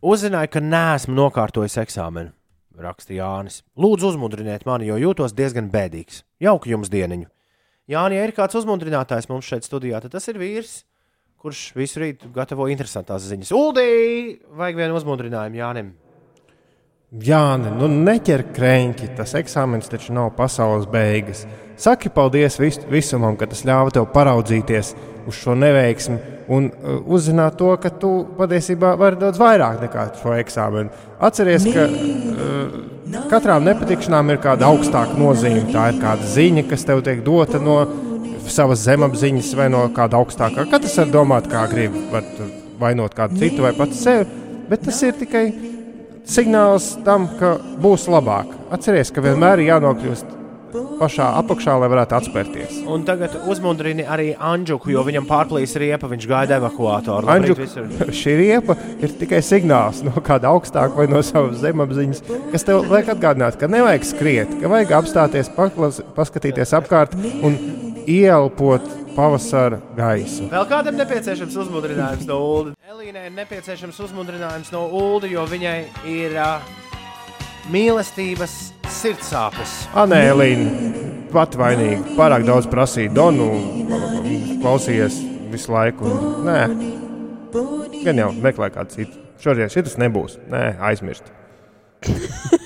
Uzzināju, ka neesmu nokārtojis eksāmenu, raksta Jānis. Lūdzu, uzmundriniet mani, jo jūtos diezgan bēdīgs. Jauku jums dieniņu! Jānis, ja ir kāds uzmundrinātājs mums šeit studijā, tad tas ir vīrs, kurš visu rītu gatavo interesantas ziņas. Uldī! Vajag vienu uzmundrinājumu Jānim! Jā, nu neķer krēķi. Tas eksāmenis taču nav pasaules beigas. Saki paldies vis, visumam, ka tas ļāva tev paraudzīties uz šo neveiksmi un uh, uzzināt to, ka tu patiesībā vari daudz vairāk nekā šo eksāmenu. Atceries, ka uh, katrām nepatikšanām ir kāda augstāka nozīme. Tā ir kāda ziņa, kas tev tiek dota no savas zemapziņas vai no kāda augstākā. Katrs var domāt, kā grib, var vainot kādu citu vai pats sevi, bet tas ir tikai signāls tam, ka būs labāk. Atcerieties, ka vienmēr ir jānokļūst pašā apakšā, lai varētu atspērties. Un tagad uzmundrini arī Anģuku, jo viņam pārplīs riepa, viņš gaida evakuātoru. Labrīt, Anģu, visur. šī riepa ir tikai signāls no kāda augstāka vai no savas zemapziņas, kas tev liek atgādināt, ka nevajag skriet, ka vajag apstāties, paklas, paskatīties apkārt un ieelpot pavasara gaisu. Vēl kādam nepieciešams uzmundrinājums no Ulu. Elīnai ir nepieciešams uzmundrinājums no Ulu, jo viņai ir uh, mīlestības sirdsāpes. Anē, Elīna, pat vainīga. Pārāk daudz prasīja Donu, klausījies visu laiku. Un, nē, gan jau meklē kādu citu. Šodien šis nebūs. Nē, aizmirst.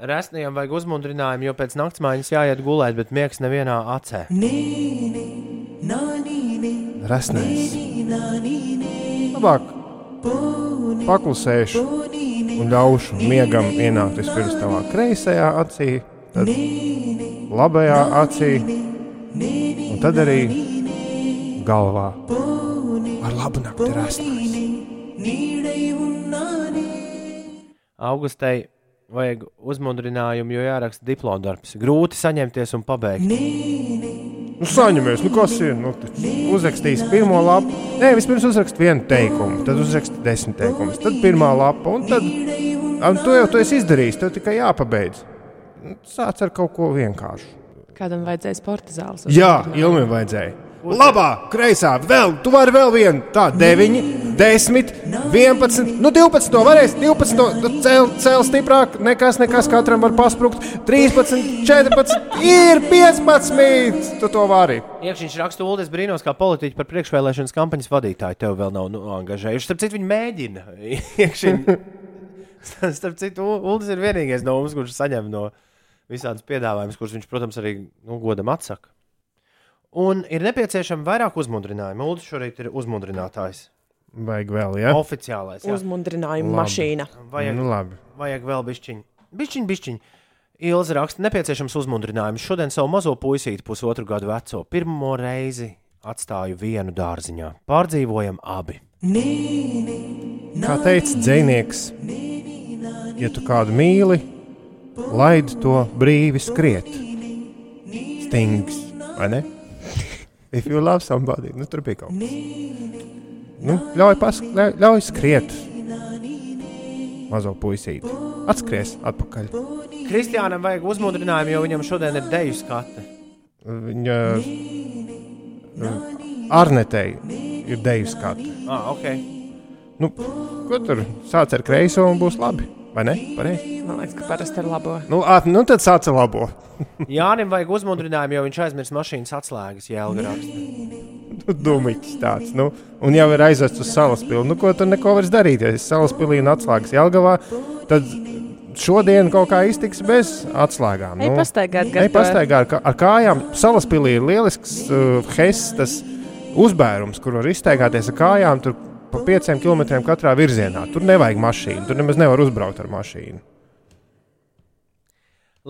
Resnijam vajag uzmundrinājumu, jo pēc naktsmaiņas jāiet gulēt, bet miegs nevienā acē. Resnēs. Labāk paklusēšu un ļaušu miegam ienākt vispirms tavā kreisajā acī, tad labajā acī, un tad arī galvā. Ar labu nakti resnēs. Augustei vajag uzmundrinājumu, jo jāraksta diploma darbs. Grūti saņemties un pabeigt. Nu, saņemies, nu kas ir? Nu, uzrakstīs pirmo lapu. Nē, vispirms uzrakst vienu teikumu, tad uzrakst desmit teikumus, tad pirmā lapa, un tad un to jau tu esi izdarījis. Tev tikai jāpabeidz. Nu, Sāc ar kaut ko vienkāršu. Kādam vajadzēja sporta zāles? Jā, Ilmai vajadzēja. Labā, kreisā, vēl, tu vari vēl vienu. Tā, 9, 10, 11, nu 12. To varēs, 12. Nu, cel, cel stiprāk, nekas, nekas katram var pasprukt. 13, 14, ir 15. Tu to vari. Iekšņš raksta, Ulu, es brīnos, kā politiķi par priekšvēlēšanas kampaņas vadītāju tev vēl nav nu, angažējuši. Starp citu, viņi mēģina. Starp citu, Ulas ir vienīgais no mums, kurš saņem no visādas piedāvājumus, kurus viņš, protams, arī nu, godam atsaka. Un ir nepieciešama vairāk uzmundrinājumu. Ulas šorīt ir uzmundrinātājs. Vajag vēl, ja? Oficiālais. jā. Uzmundrinājuma Labi. mašīna. Vajag, Nu, labi. vajag vēl bišķiņu. Bišķiņ, bišķiņ. Ilza raksta, nepieciešams uzmundrinājums. Šodien savu mazo puisīti, pusotru gadu veco, pirmo reizi atstāju vienu dārziņā. Pārdzīvojam abi. Kā teica dzinieks, ja tu kādu mīli, laid to brīvi skriet. Stings, vai ne? If you love somebody, nu tur bija kaut kas. Nu, ļauj, pask, ļauj, ļauj skriet. Mazo puisīti. Atskries atpakaļ. Kristiānam vajag uzmundrinājumu, jo viņam šodien ir deju skate. Viņa Arnetei ir deju skati. Ah, ok. Nu, ko tur sāc ar kreiso un būs labi? Vai ne? Pareizi. Man liekas, ka parasti ir labo. Nu, at, nu tad sāc ar labo. Jānim vajag uzmundrinājumu, jo viņš aizmirst mašīnas atslēgas, jēlga Nu, Dumiķis tāds. Nu, un jau ir aizvests uz salas pilsētu. Nu, ko tur neko vairs darīt? Ja salas pilī un atslēgas Jelgavā, tad šodien kaut kā iztiks bez atslēgām. Ej pastaigāt gar Ej pastaigāt ar, kā- ar kājām. Salas pilī ir lielisks uh, hestas uzbērums, kur var izteigāties ar kājām. Tur pa pieciem kilometriem katrā virzienā. Tur nevajag mašīnu. Tur nemaz nevar uzbraukt ar mašīnu.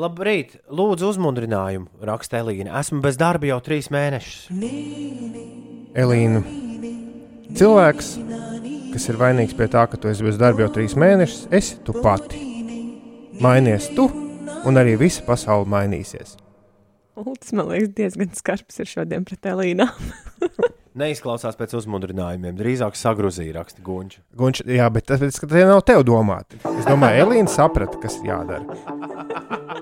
Labrīt, lūdzu uzmundrinājumu, raksta Elīna. Esmu bez darba jau trīs mēnešus. Elīna, cilvēks, kas ir vainīgs pie tā, ka tu esi bez darba jau trīs mēnešus, esi tu pati. Mainies tu, un arī visa pasaule mainīsies. Ultis, man liekas, diezgan skarbs ir šodien pret Elīnu. Neizklausās pēc uzmundrinājumiem, drīzāk sagrozīja, raksta Gunča. Gunč, jā, bet tas, tas tie nav tev domāti. Es domāju, Elīna saprata, kas jādara.